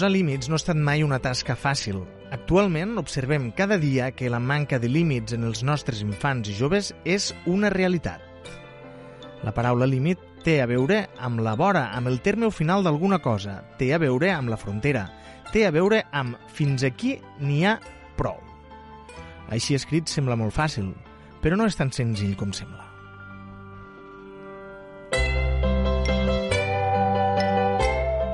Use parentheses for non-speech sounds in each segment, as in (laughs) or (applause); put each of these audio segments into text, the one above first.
Posar límits no ha estat mai una tasca fàcil. Actualment observem cada dia que la manca de límits en els nostres infants i joves és una realitat. La paraula límit té a veure amb la vora, amb el terme o final d'alguna cosa, té a veure amb la frontera, té a veure amb fins aquí n'hi ha prou. Així escrit sembla molt fàcil, però no és tan senzill com sembla.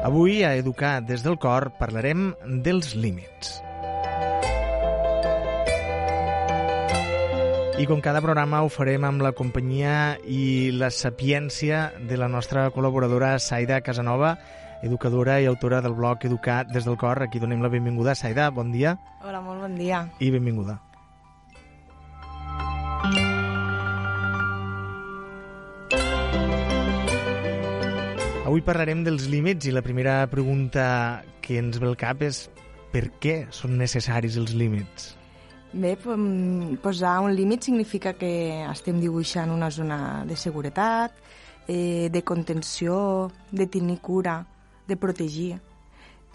Avui, a Educar des del cor, parlarem dels límits. I com cada programa ho farem amb la companyia i la sapiència de la nostra col·laboradora Saida Casanova, educadora i autora del blog Educar des del cor. Aquí donem la benvinguda. Saida, bon dia. Hola, molt bon dia. I benvinguda. Avui parlarem dels límits i la primera pregunta que ens ve al cap és per què són necessaris els límits? Bé, posar un límit significa que estem dibuixant una zona de seguretat, eh, de contenció, de tenir cura, de protegir.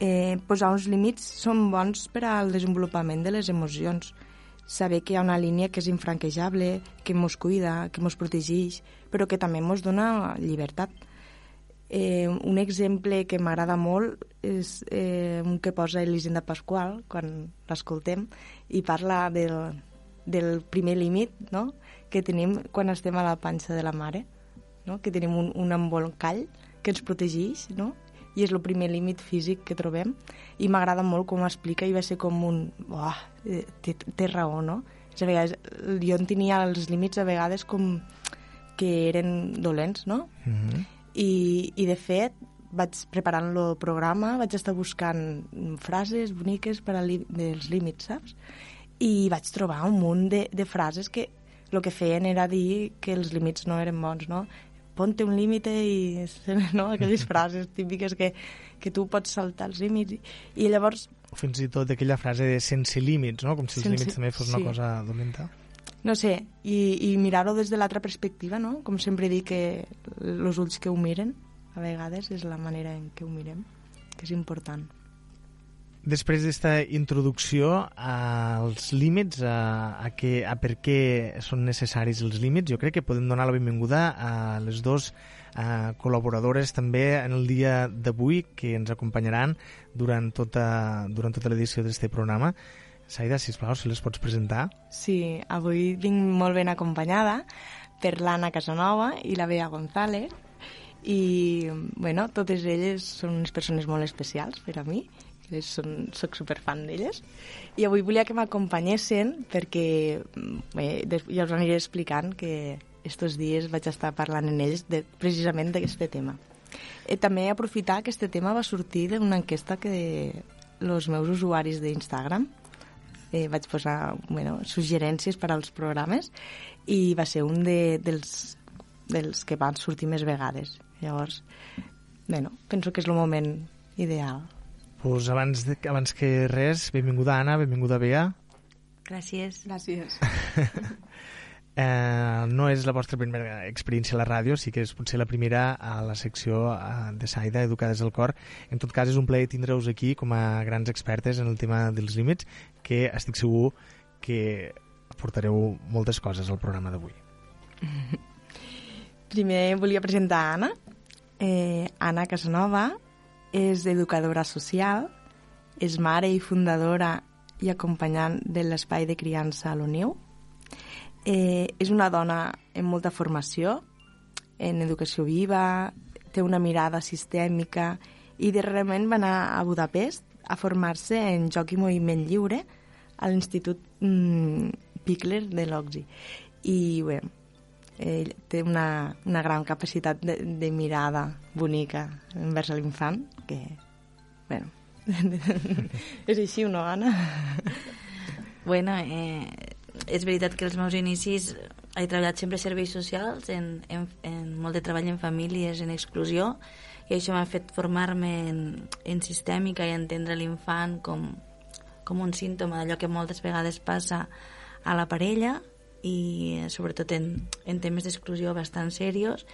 Eh, posar uns límits són bons per al desenvolupament de les emocions. Saber que hi ha una línia que és infranquejable, que mos cuida, que mos protegeix, però que també mos dona llibertat. Eh, un exemple que m'agrada molt és eh, un que posa Elisenda Pasqual quan l'escoltem i parla del, del primer límit no? que tenim quan estem a la panxa de la mare, no? que tenim un, un embolcall que ens protegeix no? i és el primer límit físic que trobem i m'agrada molt com explica i va ser com un... Oh, té, té raó, no? A vegades, jo en tenia els límits a vegades com que eren dolents, no? Mm -hmm i, i de fet vaig preparant el programa, vaig estar buscant frases boniques per a li, dels límits, saps? I vaig trobar un munt de, de frases que el que feien era dir que els límits no eren bons, no? Ponte un límit i... (laughs) No? Aquelles frases típiques que, que tu pots saltar els límits. I, i llavors... Fins i tot aquella frase de sense límits, no? Com si els sense... límits també fos sí. una cosa dolenta no sé, i, i mirar-ho des de l'altra perspectiva, no? Com sempre dic que els ulls que ho miren, a vegades, és la manera en què ho mirem, que és important. Després d'esta introducció als límits, a, a, que, a per què són necessaris els límits, jo crec que podem donar la benvinguda a les dues a col·laboradores també en el dia d'avui que ens acompanyaran durant tota, durant tota l'edició d'aquest programa. Saida, sisplau, si les pots presentar. Sí, avui vinc molt ben acompanyada per l'Anna Casanova i la Bea González i, bueno, totes elles són unes persones molt especials per a mi són, soc superfan d'elles i avui volia que m'acompanyessin perquè bé, ja us aniré explicant que estos dies vaig estar parlant en ells de, precisament d'aquest tema. I també aprofitar que aquest tema va sortir d'una enquesta que els meus usuaris d'Instagram eh, vaig posar bueno, suggerències per als programes i va ser un de, dels, dels que van sortir més vegades. Llavors, bueno, penso que és el moment ideal. Pues abans, de, abans que res, benvinguda Anna, benvinguda Bea. Gràcies. Gràcies. (laughs) Eh, no és la vostra primera experiència a la ràdio, sí que és potser la primera a la secció eh, de Saida, Educades al Cor. En tot cas, és un plaer tindre-us aquí com a grans expertes en el tema dels límits, que estic segur que aportareu moltes coses al programa d'avui. (laughs) Primer volia presentar Anna. Eh, Anna Casanova és educadora social, és mare i fundadora i acompanyant de l'espai de criança a l'Unió, Eh, és una dona amb molta formació en educació viva, té una mirada sistèmica i darrerament va anar a Budapest a formar-se en joc i moviment lliure a l'Institut mm, Pickler de l'Oxi. I bé, ell té una, una gran capacitat de, de mirada bonica envers l'infant, que, bueno, (laughs) és així, no, Anna? Bueno, eh, és veritat que els meus inicis he treballat sempre serveis socials, en, en, en molt de treball en famílies, en exclusió, i això m'ha fet formar-me en, en sistèmica i entendre l'infant com, com un símptoma d'allò que moltes vegades passa a la parella i sobretot en, en temes d'exclusió bastant serios.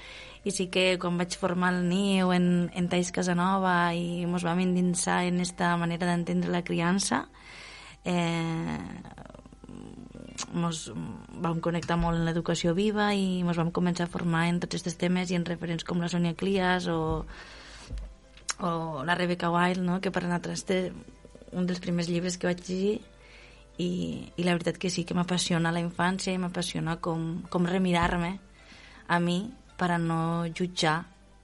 I sí que quan vaig formar el niu en, en Tais Casanova i ens vam endinsar en aquesta manera d'entendre la criança eh, mos vam connectar molt en l'educació viva i ens vam començar a formar en tots aquests temes i en referents com la Sonia Clias o, o la Rebecca Wild, no? que per nosaltres té un dels primers llibres que vaig llegir i, i la veritat que sí que m'apassiona la infància i m'apassiona com, com remirar-me a mi per a no jutjar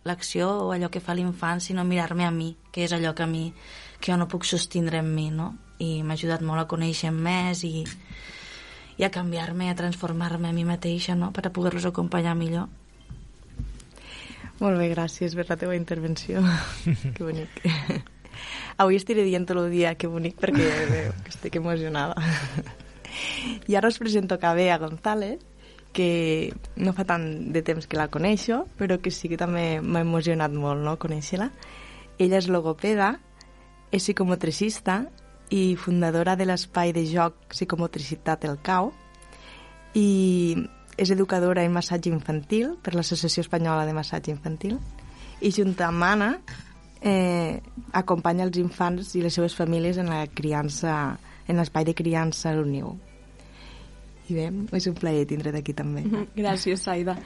l'acció o allò que fa l'infant, sinó mirar-me a mi, que és allò que a mi que jo no puc sostindre en mi, no? I m'ha ajudat molt a conèixer més i, i a canviar-me, a transformar-me a mi mateixa, no?, per a poder-los acompanyar millor. Molt bé, gràcies per la teva intervenció. (laughs) que bonic. Avui estiré dient tot el dia que bonic perquè veu que estic emocionada. I ara us presento a Bea González, que no fa tant de temps que la coneixo, però que sí que també m'ha emocionat molt no, conèixer-la. Ella és logopeda, és psicomotricista i fundadora de l'espai de joc Psicomotricitat El Cau i és educadora en massatge infantil per l'Associació Espanyola de Massatge Infantil i junt amb Anna eh, acompanya els infants i les seves famílies en la criança en l'espai de criança a l'Unió. I bé, és un plaer tindre't aquí també. (laughs) Gràcies, Saida.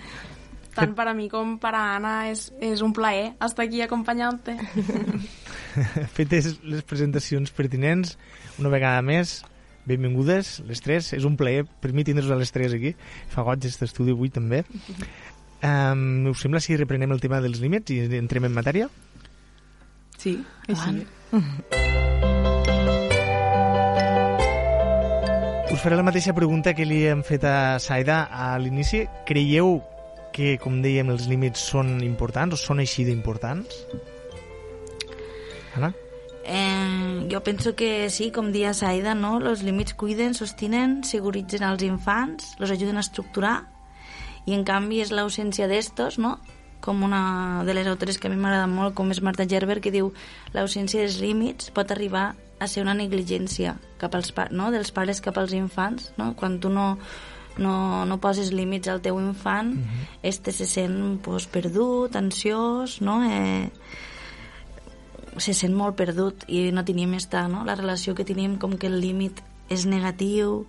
Tant per a mi com per a Anna és, és un plaer estar aquí acompanyant-te. (laughs) Fetes les presentacions pertinents, una vegada més, benvingudes, les tres. És un plaer per mi tindre-vos a les tres aquí. Fa goig aquest estudi avui també. Um, us sembla si reprenem el tema dels límits i entrem en matèria? Sí, així. Us faré la mateixa pregunta que li hem fet a Saida a l'inici. Creieu que, com dèiem, els límits són importants o són així d'importants? Anna? Eh, jo penso que sí, com dia Saida, no? Los límits cuiden, sostinen, seguritzen els infants, los ajuden a estructurar i en canvi és l'ausència d'estos, no? com una de les autores que a mi m'agrada molt, com és Marta Gerber, que diu l'ausència dels límits pot arribar a ser una negligència cap als, no? dels pares cap als infants, no? quan tu no, no, no poses límits al teu infant, uh -huh. este se sent pues, perdut, ansiós, no? eh, se sent molt perdut i no tenim esta, no? la relació que tenim com que el límit és negatiu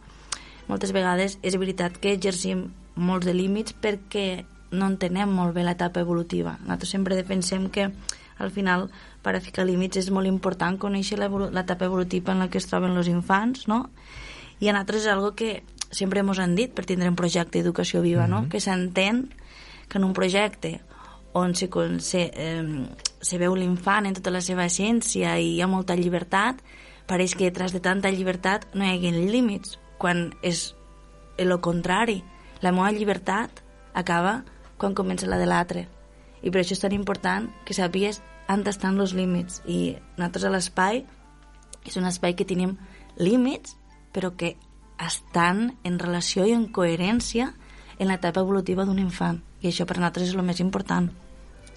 moltes vegades és veritat que exercim molts de límits perquè no entenem molt bé l'etapa evolutiva. Nosaltres sempre defensem que al final per a ficar límits és molt important conèixer l'etapa evolutiva en la que es troben els infants, no? I a nosaltres és algo que sempre ens han dit per tindre un projecte d'educació viva, mm -hmm. no? Mhm. Que s'entén que en un projecte on se, se, eh, se veu l'infant en tota la seva essència i hi ha molta llibertat, pareix que detrás de tanta llibertat no hi hagi límits, quan és el contrari. La meva llibertat acaba quan comença la de l'altre. I per això és tan important que sàpigues on estan els límits. I nosaltres a l'espai és un espai que tenim límits, però que estan en relació i en coherència en l'etapa evolutiva d'un infant. I això per nosaltres és el més important.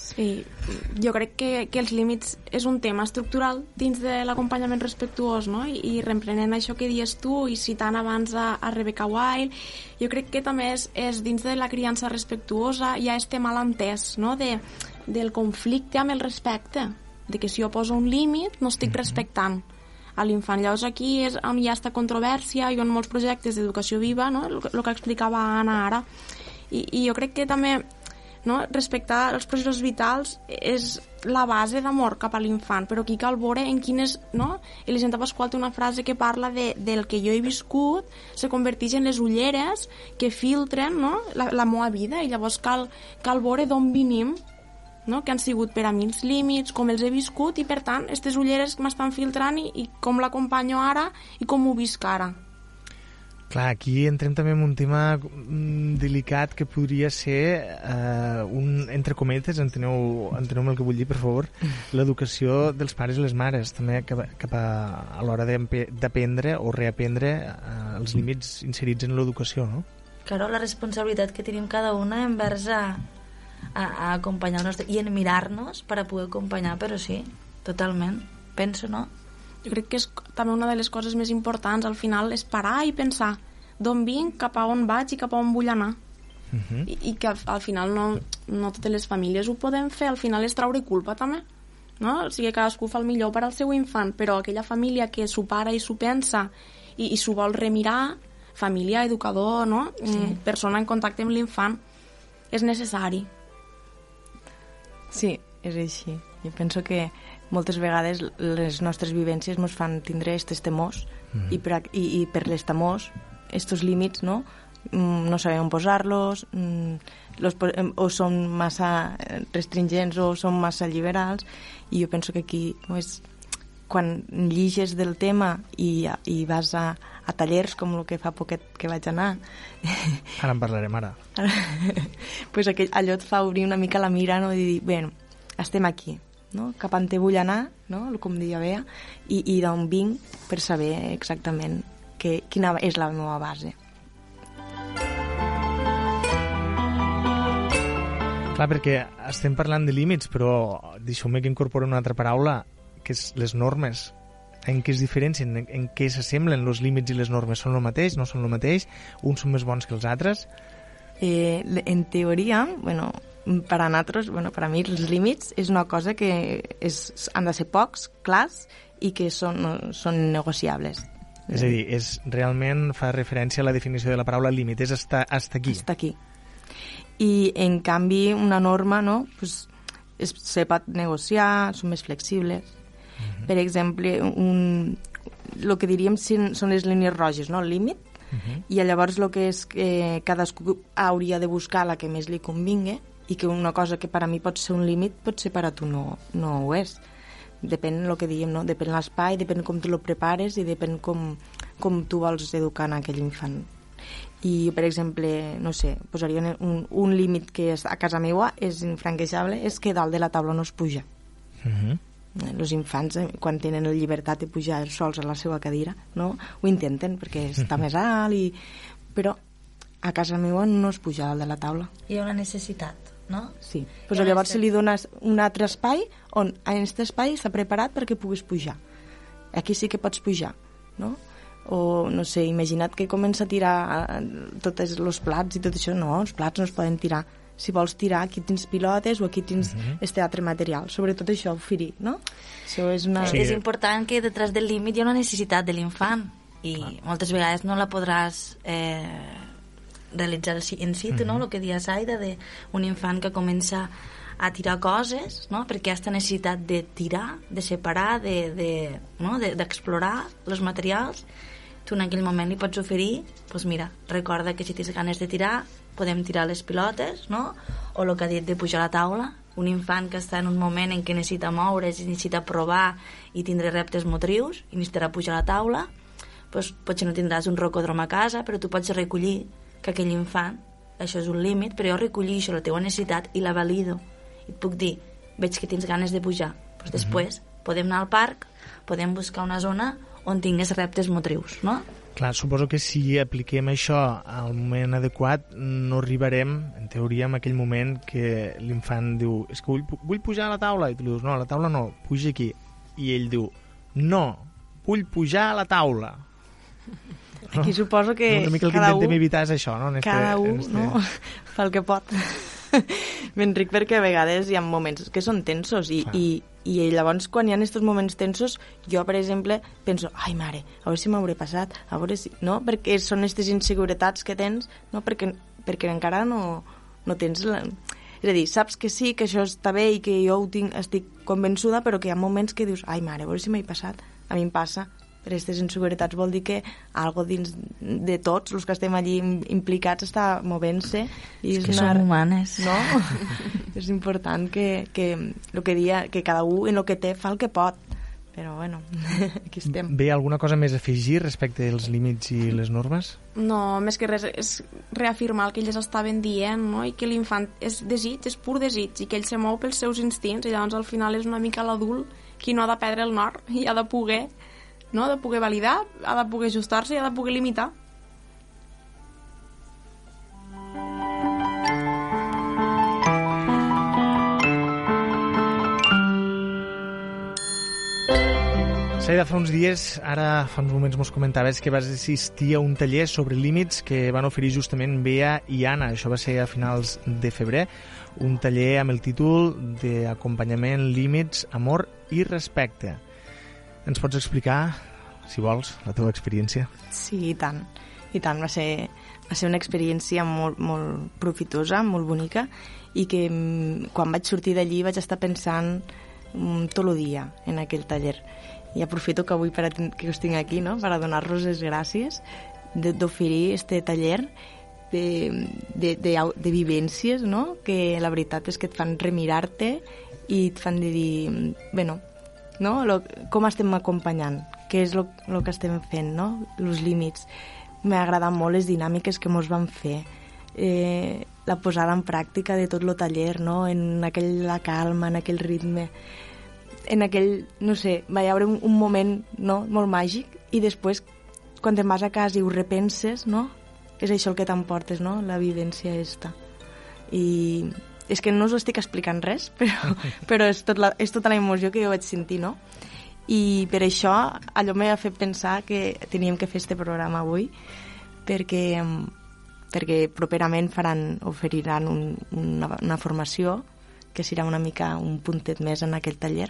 Sí, jo crec que, que els límits és un tema estructural dins de l'acompanyament respectuós, no? I, I reprenent això que dies tu i citant abans a, a Rebecca Wild, jo crec que també és, és dins de la criança respectuosa hi ha este malentès, no?, de, del conflicte amb el respecte, de que si jo poso un límit no estic respectant a l'infant. Llavors aquí és hi ha aquesta controvèrsia i on molts projectes d'educació viva, no?, el, el que explicava Anna ara, i, i jo crec que també no? respectar els processos vitals és la base d'amor cap a l'infant, però aquí cal veure en quines... No? Elisenta Pasqual té una frase que parla de, del que jo he viscut se converteix en les ulleres que filtren no? la, la meva vida i llavors cal, cal veure d'on venim no? que han sigut per a mi els límits, com els he viscut i per tant, aquestes ulleres que m'estan filtrant i, i com l'acompanyo ara i com ho visc ara. Clar, aquí entrem també en un tema mm, delicat que podria ser eh, un, entre cometes, enteneu, enteneu el que vull dir, per favor, (laughs) l'educació dels pares i les mares, també cap, cap a, a l'hora d'aprendre o reaprendre eh, els límits inserits en l'educació, no? Claro, la responsabilitat que tenim cada una envers a, a, a acompanyar el nostre... i en mirar-nos per a poder acompanyar, però sí, totalment, penso, no? jo crec que és també una de les coses més importants al final és parar i pensar d'on vinc, cap a on vaig i cap a on vull anar. Uh -huh. I, i que al, al final no, no totes les famílies ho podem fer, al final és traure culpa també no? o sigui, cadascú fa el millor per al seu infant però aquella família que s'ho para i s'ho pensa i, i s'ho vol remirar família, educador, no? Sí. Mm, persona en contacte amb l'infant és necessari Sí, és així. Jo penso que moltes vegades les nostres vivències ens fan tindre aquests temors Mhm. i, per, i, i per les temors, aquests límits, no? Mm, no sabem on posar-los, mm, o són massa eh, restringents o són massa liberals, i jo penso que aquí pues, quan lliges del tema i, i vas a, a tallers com el que fa poquet que vaig anar Ara en parlarem, ara. (laughs) pues aquell, allò et fa obrir una mica la mira no? i dir, bueno, estem aquí no? cap on te vull anar no? com deia Bea i, i d'on vinc per saber exactament que, quina és la meva base Clar, perquè estem parlant de límits, però deixeu-me que incorpori una altra paraula, que és les normes. En què es diferencien? En, en què s'assemblen els límits i les normes? Són el mateix? No són el mateix? Uns són més bons que els altres? eh, en teoria, bueno, per a nosaltres, bueno, per a mi els límits és una cosa que és, han de ser pocs, clars i que són, són negociables. És a dir, és, realment fa referència a la definició de la paraula límit, és hasta, hasta aquí. Està aquí. I, en canvi, una norma, no?, pues, es, se pot negociar, són més flexibles. Per exemple, un, el que diríem són les línies roges, no?, el límit, Uh -huh. i llavors el que és que cadascú hauria de buscar la que més li convingui i que una cosa que per a mi pot ser un límit pot ser per a tu no, no ho és. Depèn el que diguem, no? Depèn l'espai, depèn com tu lo prepares i depèn com, com tu vols educar en aquell infant. I, per exemple, no sé, posaria un, un límit que és, a casa meva és infranquejable, és que dalt de la taula no es puja. Uh -huh. Els infants, eh, quan tenen la llibertat de pujar sols a la seva cadira, no? ho intenten perquè (laughs) està més alt, i... però a casa meva no es puja dalt de la taula. Hi ha una necessitat, no? Sí. Pues llavors se li dones un altre espai on en aquest espai està preparat perquè puguis pujar. Aquí sí que pots pujar, no? O, no sé, imagina't que comença a tirar eh, tots els plats i tot això. No, els plats no es poden tirar. Si vols tirar, aquí tens pilotes o aquí tens Mhm. este altre material. Sobretot això, oferir, no? Això és una... Sí. És important que detrás del límit hi ha una necessitat de l'infant i moltes vegades no la podràs eh, realitzar in situ, no? El que dia Saida, de un infant que comença a tirar coses, no? perquè aquesta necessitat de tirar, de separar, d'explorar de, de, no? de, d'explorar els materials, tu en aquell moment li pots oferir, doncs mira, recorda que si tens ganes de tirar, podem tirar les pilotes, no? O el que ha dit de pujar a la taula, un infant que està en un moment en què necessita moure's i necessita provar i tindre reptes motrius i necessitarà pujar a la taula, doncs potser no tindràs un rocòdrom a casa, però tu pots recollir que aquell infant, això és un límit, però jo recollixo la teva necessitat i la valido. I et puc dir, veig que tens ganes de pujar. Doncs després podem anar al parc, podem buscar una zona on tingués reptes motrius, no? Clar, suposo que si apliquem això al moment adequat no arribarem, en teoria, en aquell moment que l'infant diu és que vull, vull pujar a la taula i tu li dius no, a la taula no, puja aquí i ell diu no, vull pujar a la taula Aquí suposo que una mica el que intentem un, evitar és això no? En este, cada en un este... no? (laughs) fa el que pot. (laughs) M'enric perquè a vegades hi ha moments que són tensos i, Clar. i, i llavors quan hi ha aquests moments tensos jo, per exemple, penso ai mare, a veure si m'hauré passat a veure si... no? perquè són aquestes inseguretats que tens no? perquè, perquè encara no, no tens la... és a dir, saps que sí, que això està bé i que jo ho tinc, estic convençuda però que hi ha moments que dius ai mare, a veure si m'he passat a mi em passa per aquestes inseguretats vol dir que algo dins de tots els que estem allí im- implicats està movent-se i És que una- som humanes. no? (laughs) és important que, que, lo que, dia, que cada un en el que té fa el que pot però bueno, (laughs) aquí estem Bé, alguna cosa més a afegir respecte als límits i les normes? No, més que res, és reafirmar el que ells estaven dient, no? I que l'infant és desig, és pur desig, i que ell se mou pels seus instints, i llavors al final és una mica l'adult qui no ha de perdre el nord i ha de poder, no? Ha de poder validar, ha de poder ajustar-se i ha de poder limitar. Saida, fa uns dies, ara fa uns moments mos comentaves que vas assistir a un taller sobre límits que van oferir justament Bea i Anna. Això va ser a finals de febrer. Un taller amb el títol d'acompanyament, límits, amor i respecte. Ens pots explicar, si vols, la teva experiència? Sí, i tant. I tant, va ser, va ser una experiència molt, molt profitosa, molt bonica, i que mm, quan vaig sortir d'allí vaig estar pensant mm, tot el dia en aquell taller i aprofito que avui per que us tinc aquí no? per donar-vos les gràcies d'oferir este taller de, de, de, de vivències no? que la veritat és que et fan remirar-te i et fan de dir bueno, no? Lo, com estem acompanyant què és el que estem fent no? els límits m'ha agradat molt les dinàmiques que mos van fer eh, la posada en pràctica de tot el taller no? en aquella calma, en aquell ritme en aquell, no sé, va haver un, un moment no, molt màgic i després quan te'n vas a casa i ho repenses, no? És això el que t'emportes, no? La vivència esta. I és que no us estic explicant res, (laughs) però, però és, tot la, és tota la emoció que jo vaig sentir, no? I per això allò m'ha fet pensar que teníem que fer este programa avui, perquè, perquè properament faran, oferiran un, una, una formació que serà una mica un puntet més en aquell taller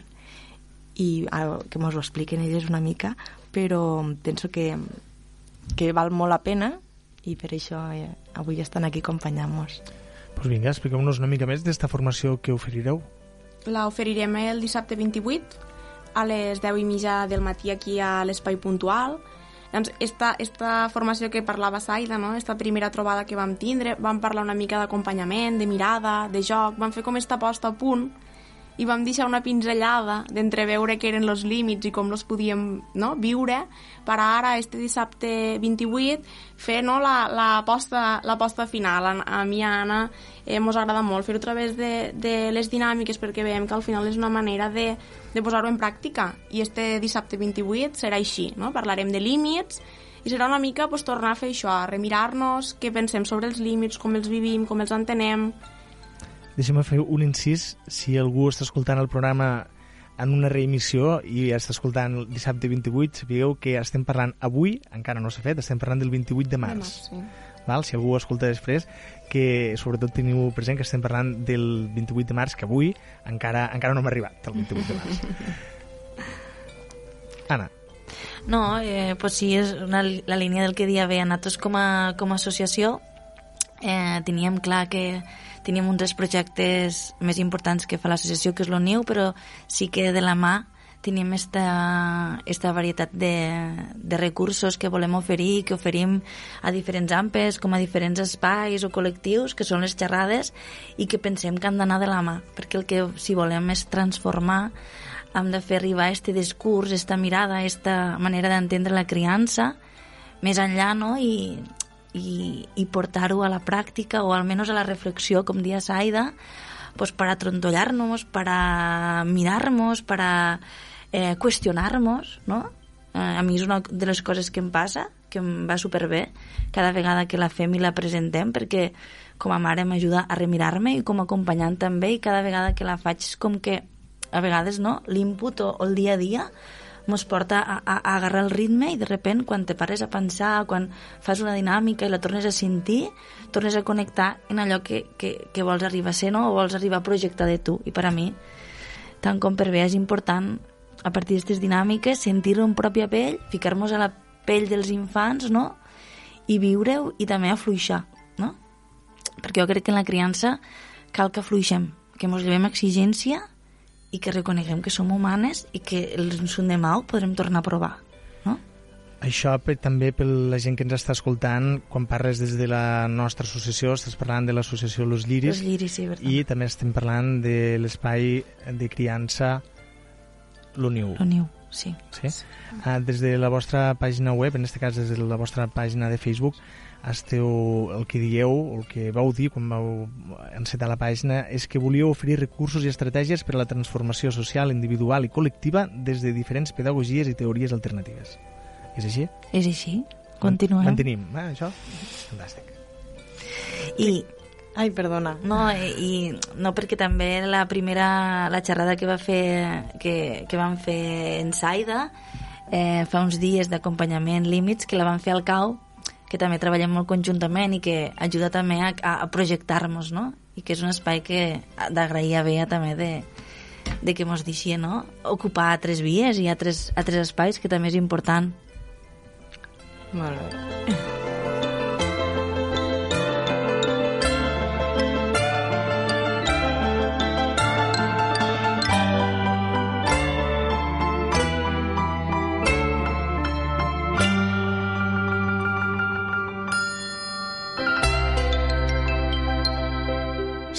i que ens ho expliquen elles una mica, però penso que, que val molt la pena i per això eh, avui estan aquí acompanyant-nos. Pues vinga, expliqueu-nos una mica més d'esta formació que oferireu. La oferirem el dissabte 28 a les 10 i mitja del matí aquí a l'Espai Puntual. Doncs esta, esta formació que parlava Saida, no? esta primera trobada que vam tindre, vam parlar una mica d'acompanyament, de mirada, de joc, vam fer com esta posta a punt i vam deixar una pinzellada d'entreveure què eren els límits i com els podíem no, viure per ara, este dissabte 28, fer no, la, la, posta, la posta final. A, a mi, a Anna, eh, agrada molt fer-ho a través de, de les dinàmiques perquè veiem que al final és una manera de, de posar-ho en pràctica i este dissabte 28 serà així, no? parlarem de límits i serà una mica pues, tornar a fer això, a remirar-nos què pensem sobre els límits, com els vivim, com els entenem, Deixem fer un incís. Si algú està escoltant el programa en una reemissió i està escoltant el dissabte 28, sapigueu que estem parlant avui, encara no s'ha fet, estem parlant del 28 de març. De març sí. Val? Si algú ho escolta després, que sobretot teniu present que estem parlant del 28 de març, que avui encara encara no hem arribat al 28 de març. (laughs) Anna. No, eh, pues sí, és una, la línia del que dia bé. Nosaltres com a, com a associació eh, teníem clar que teníem uns dels projectes més importants que fa l'associació, que és l'ONIU, però sí que de la mà tenim esta, esta varietat de, de recursos que volem oferir, que oferim a diferents ampes, com a diferents espais o col·lectius, que són les xerrades, i que pensem que han d'anar de la mà, perquè el que si volem és transformar, hem de fer arribar este discurs, esta mirada, esta manera d'entendre la criança, més enllà, no? I, i, i portar-ho a la pràctica o almenys a la reflexió, com dia Saida, pues para trontollar-nos, para mirar-nos, para eh, qüestionar-nos, no? Eh, a mi és una de les coses que em passa, que em va superbé cada vegada que la fem i la presentem, perquè com a mare m'ajuda a remirar-me i com a acompanyant també, i cada vegada que la faig com que a vegades no, l'input o, o el dia a dia mos porta a, a, a agarrar el ritme i de repent quan te pares a pensar, quan fas una dinàmica i la tornes a sentir, tornes a connectar en allò que, que, que vols arribar a ser no? o vols arribar a projectar de tu. I per a mi, tant com per bé, és important a partir d'aquestes dinàmiques sentir-ho en pròpia pell, ficar-nos a la pell dels infants, no? i viure-ho i també afluixar, no? Perquè jo crec que en la criança cal que afluixem, que ens llevem exigència i que reconeguem que som humanes i que el demà ho podrem tornar a provar. No? Això per, també per la gent que ens està escoltant, quan parles des de la nostra associació, estàs parlant de l'associació Los Lliris, Los Lliris sí, i també estem parlant de l'espai de criança L'Uniu. L'Uniu, sí. sí? Ah, des de la vostra pàgina web, en aquest cas des de la vostra pàgina de Facebook, esteu, el que dieu, el que vau dir quan vau encetar la pàgina, és que volíeu oferir recursos i estratègies per a la transformació social, individual i col·lectiva des de diferents pedagogies i teories alternatives. És així? És així. Continuem. Mantenim. Ah, això? Fantàstic. I, Ai, perdona. no, i, i no perquè també la primera la xerrada que va fer que, que vam fer en Saida eh, fa uns dies d'acompanyament límits que la van fer al CAU que també treballem molt conjuntament i que ajuda també a, a projectar-nos, no? I que és un espai que d'agrair a Bea també de, de que mos deixi no? ocupar altres vies i altres, altres espais, que també és important. Molt bé.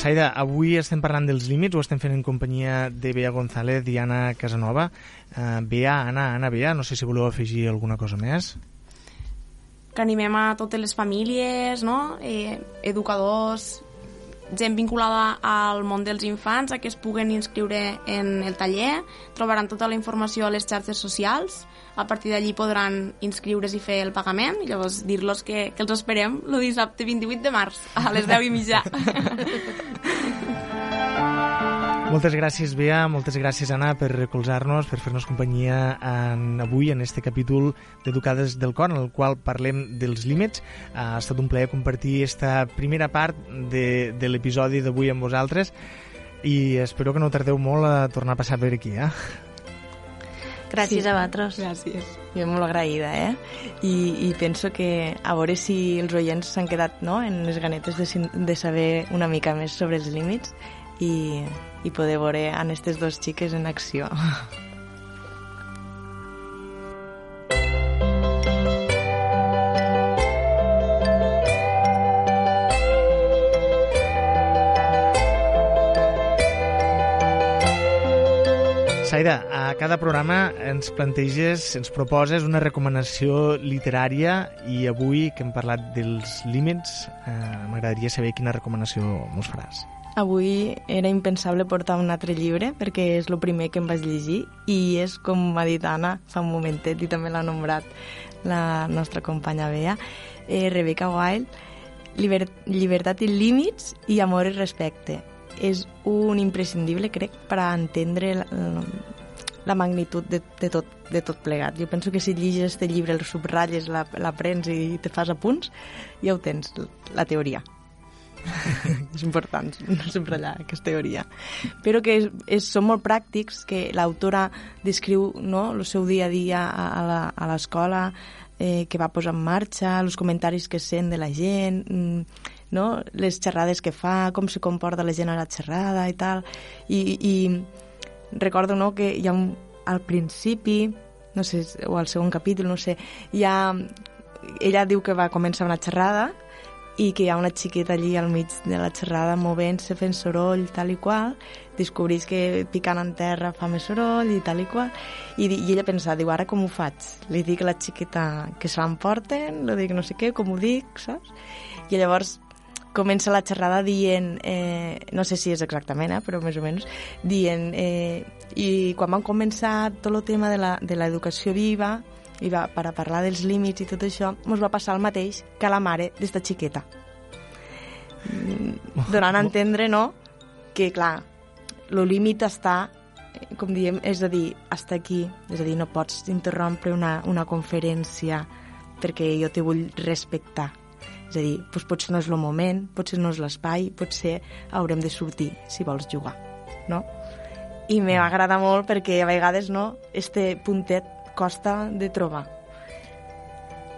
Saida, avui estem parlant dels límits, ho estem fent en companyia de Bea González i Anna Casanova. Uh, Bea, Anna, Anna, Bea, no sé si voleu afegir alguna cosa més. Que animem a totes les famílies, no? eh, educadors, gent vinculada al món dels infants a que es puguen inscriure en el taller. Trobaran tota la informació a les xarxes socials a partir d'allí podran inscriure's i fer el pagament i llavors dir-los que, que els esperem el dissabte 28 de març a les 10 i mitja. (laughs) Moltes gràcies, Bea, moltes gràcies, Anna, per recolzar-nos, per fer-nos companyia en, avui en este capítol d'Educades del Cor, en el qual parlem dels límits. Ha estat un plaer compartir esta primera part de, de l'episodi d'avui amb vosaltres i espero que no tardeu molt a tornar a passar per aquí, eh? Gràcies sí. a vosaltres. Gràcies. Jo molt agraïda, eh? I, I penso que a veure si els oients s'han quedat no? en les ganetes de, de saber una mica més sobre els límits i, i poder veure en aquestes dues xiques en acció. Saida, a cada programa ens planteges, ens proposes una recomanació literària i avui que hem parlat dels límits, eh, m'agradaria saber quina recomanació mos faràs. Avui era impensable portar un altre llibre perquè és el primer que em vaig llegir i és, com m'ha dit Anna fa un momentet i també l'ha nombrat la nostra companya Bea, eh, Rebecca Wild, Liber Llibertat i límits i amor i respecte és un imprescindible, crec, per a entendre la, la magnitud de, de, tot, de tot plegat. Jo penso que si llegis este llibre, el subratlles, l'aprens i te fas apunts, ja ho tens, la teoria. (laughs) és important no subratllar aquesta teoria. Però que és, és, són molt pràctics, que l'autora descriu no, el seu dia a dia a l'escola, eh, que va posar en marxa, els comentaris que sent de la gent, mm, no? les xerrades que fa, com se comporta la gent a la xerrada i tal. I, i recordo no, que hi ha un, al principi, no sé, o al segon capítol, no sé, hi ha, ella diu que va començar una xerrada i que hi ha una xiqueta allí al mig de la xerrada movent-se, fent soroll, tal i qual, descobrís que picant en terra fa més soroll i tal i qual, i, i ella pensa, diu, ara com ho faig? Li dic a la xiqueta que se l'emporten, li dic no sé què, com ho dic, saps? I llavors comença la xerrada dient, eh, no sé si és exactament, eh, però més o menys, dient, eh, i quan vam començar tot el tema de l'educació viva, i va, per a parlar dels límits i tot això, ens va passar el mateix que la mare d'esta xiqueta. Mm, donant a entendre, no?, que, clar, el límit està, com diem, és a dir, està aquí, és a dir, no pots interrompre una, una conferència perquè jo te vull respectar és a dir, doncs potser no és el moment, potser no és l'espai, potser haurem de sortir si vols jugar, no? I m'agrada molt perquè a vegades, no, este puntet costa de trobar.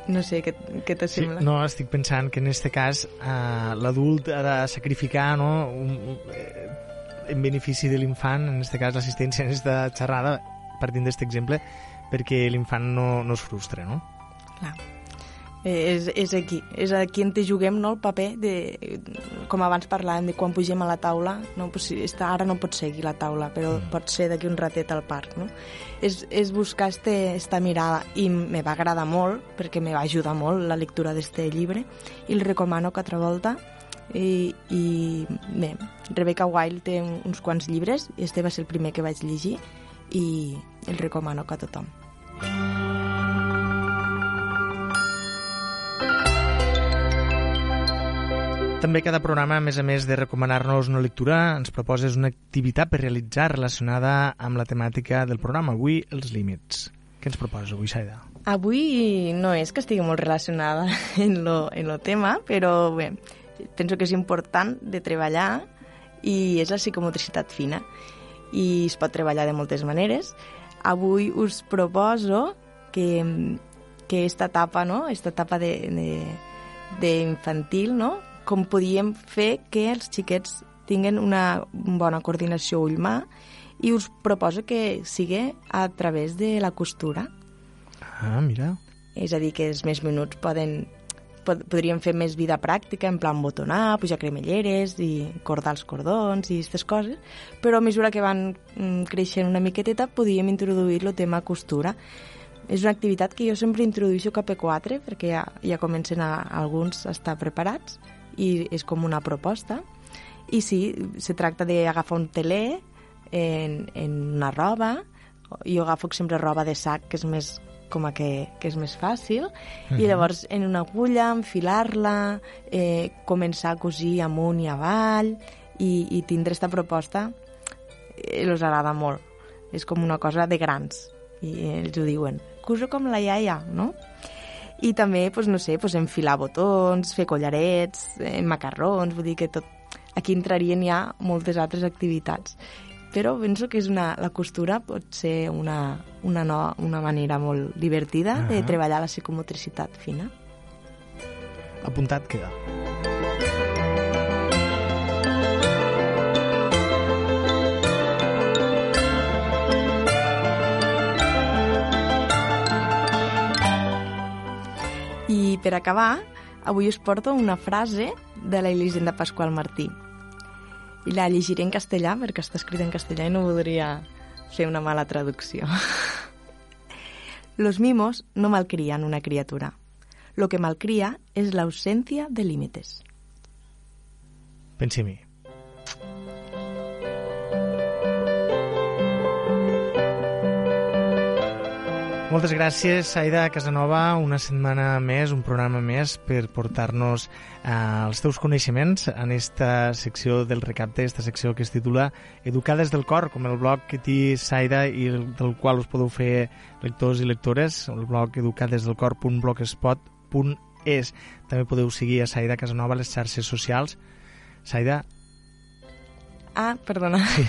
No sé, què, què te sembla? Sí, no, estic pensant que en aquest cas eh, l'adult ha de sacrificar no, un, un, eh, en benefici de l'infant, en aquest cas l'assistència en aquesta xerrada, partint d'aquest exemple, perquè l'infant no, no es frustra, no? Clar. Eh, és, és aquí, és aquí on te juguem no, el paper de, com abans parlàvem, de quan pugem a la taula, no, pues, està, ara no pot seguir la taula, però mm. pot ser d'aquí un ratet al parc, no? És, és buscar este, esta mirada, i me va agradar molt, perquè me va ajudar molt la lectura d'este llibre, i el recomano que altra volta, i, i bé, Rebecca Wild té uns quants llibres, i este va ser el primer que vaig llegir, i el recomano que a tothom. També cada programa, a més a més de recomanar-nos una lectura, ens proposes una activitat per realitzar relacionada amb la temàtica del programa, avui els límits. Què ens proposes avui, Saida? Avui no és que estigui molt relacionada (laughs) en lo, en lo tema, però bé, penso que és important de treballar i és la psicomotricitat fina i es pot treballar de moltes maneres. Avui us proposo que, que esta etapa, no? esta etapa d'infantil, no? Com podíem fer que els xiquets tinguen una bona coordinació ull-mà i us proposo que sigui a través de la costura. Ah, mira. És a dir, que els més minuts poden pod podríem fer més vida pràctica, en plan botonar, pujar cremelleres i cordar els cordons i aquestes coses, però a mesura que van mm, creixent una miqueteta podíem introduir el tema costura. És una activitat que jo sempre introdueixo cap a 4 perquè ja, ja comencen a, alguns a estar preparats i és com una proposta. I sí, se tracta d'agafar un teler en, en una roba, jo agafo sempre roba de sac que és més com a que, que és més fàcil, uh -huh. i llavors en una agulla enfilar-la, eh, començar a cosir amunt i avall, i, i tindre aquesta proposta eh, els agrada molt. És com una cosa de grans, i ells ho diuen. Cuso com la iaia, no? I també, pues, no sé, pues, enfilar botons, fer collarets, eh, macarrons, vull dir que tot... Aquí entrarien ja moltes altres activitats però penso que és una, la costura pot ser una, una, no, una manera molt divertida uh -huh. de treballar la psicomotricitat fina. Apuntat queda. Per acabar, avui us porto una frase de la Elisenda Pasqual Martí, i la llegiré en castellà perquè està escrita en castellà i no voldria fer una mala traducció. (laughs) Los mimos no malcrían una criatura. Lo que malcría es la ausencia de límites. Pensi-m'hi. Moltes gràcies, Aida Casanova, una setmana més, un programa més per portar-nos eh, els teus coneixements en esta secció del recapte, esta secció que es titula Educades del cor, com el blog que té Saida i el, del qual us podeu fer lectors i lectores, el blog educadesdelcor.blogspot.es. També podeu seguir a Saida Casanova a les xarxes socials. Saida... Ah, perdona. Sí,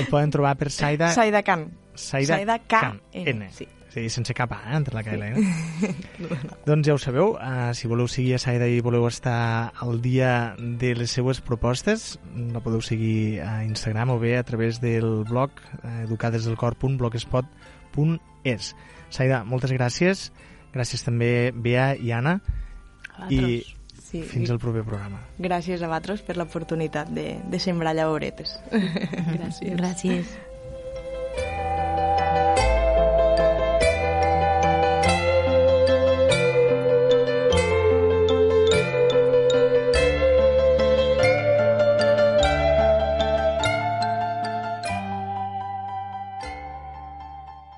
el poden trobar per Saida... Saida Can. Saida, Saida K. N. Sí. Sí, sense cap A, eh, entre la K i la N. (laughs) doncs ja ho sabeu, uh, si voleu seguir a Saida i voleu estar al dia de les seues propostes, la podeu seguir a Instagram o bé a través del blog uh, educadesdelcor.blogspot.es. Saida, moltes gràcies. Gràcies també, Bea i Anna. I sí. fins al proper programa. Gràcies a vosaltres per l'oportunitat de, de sembrar llauretes. gràcies. gràcies.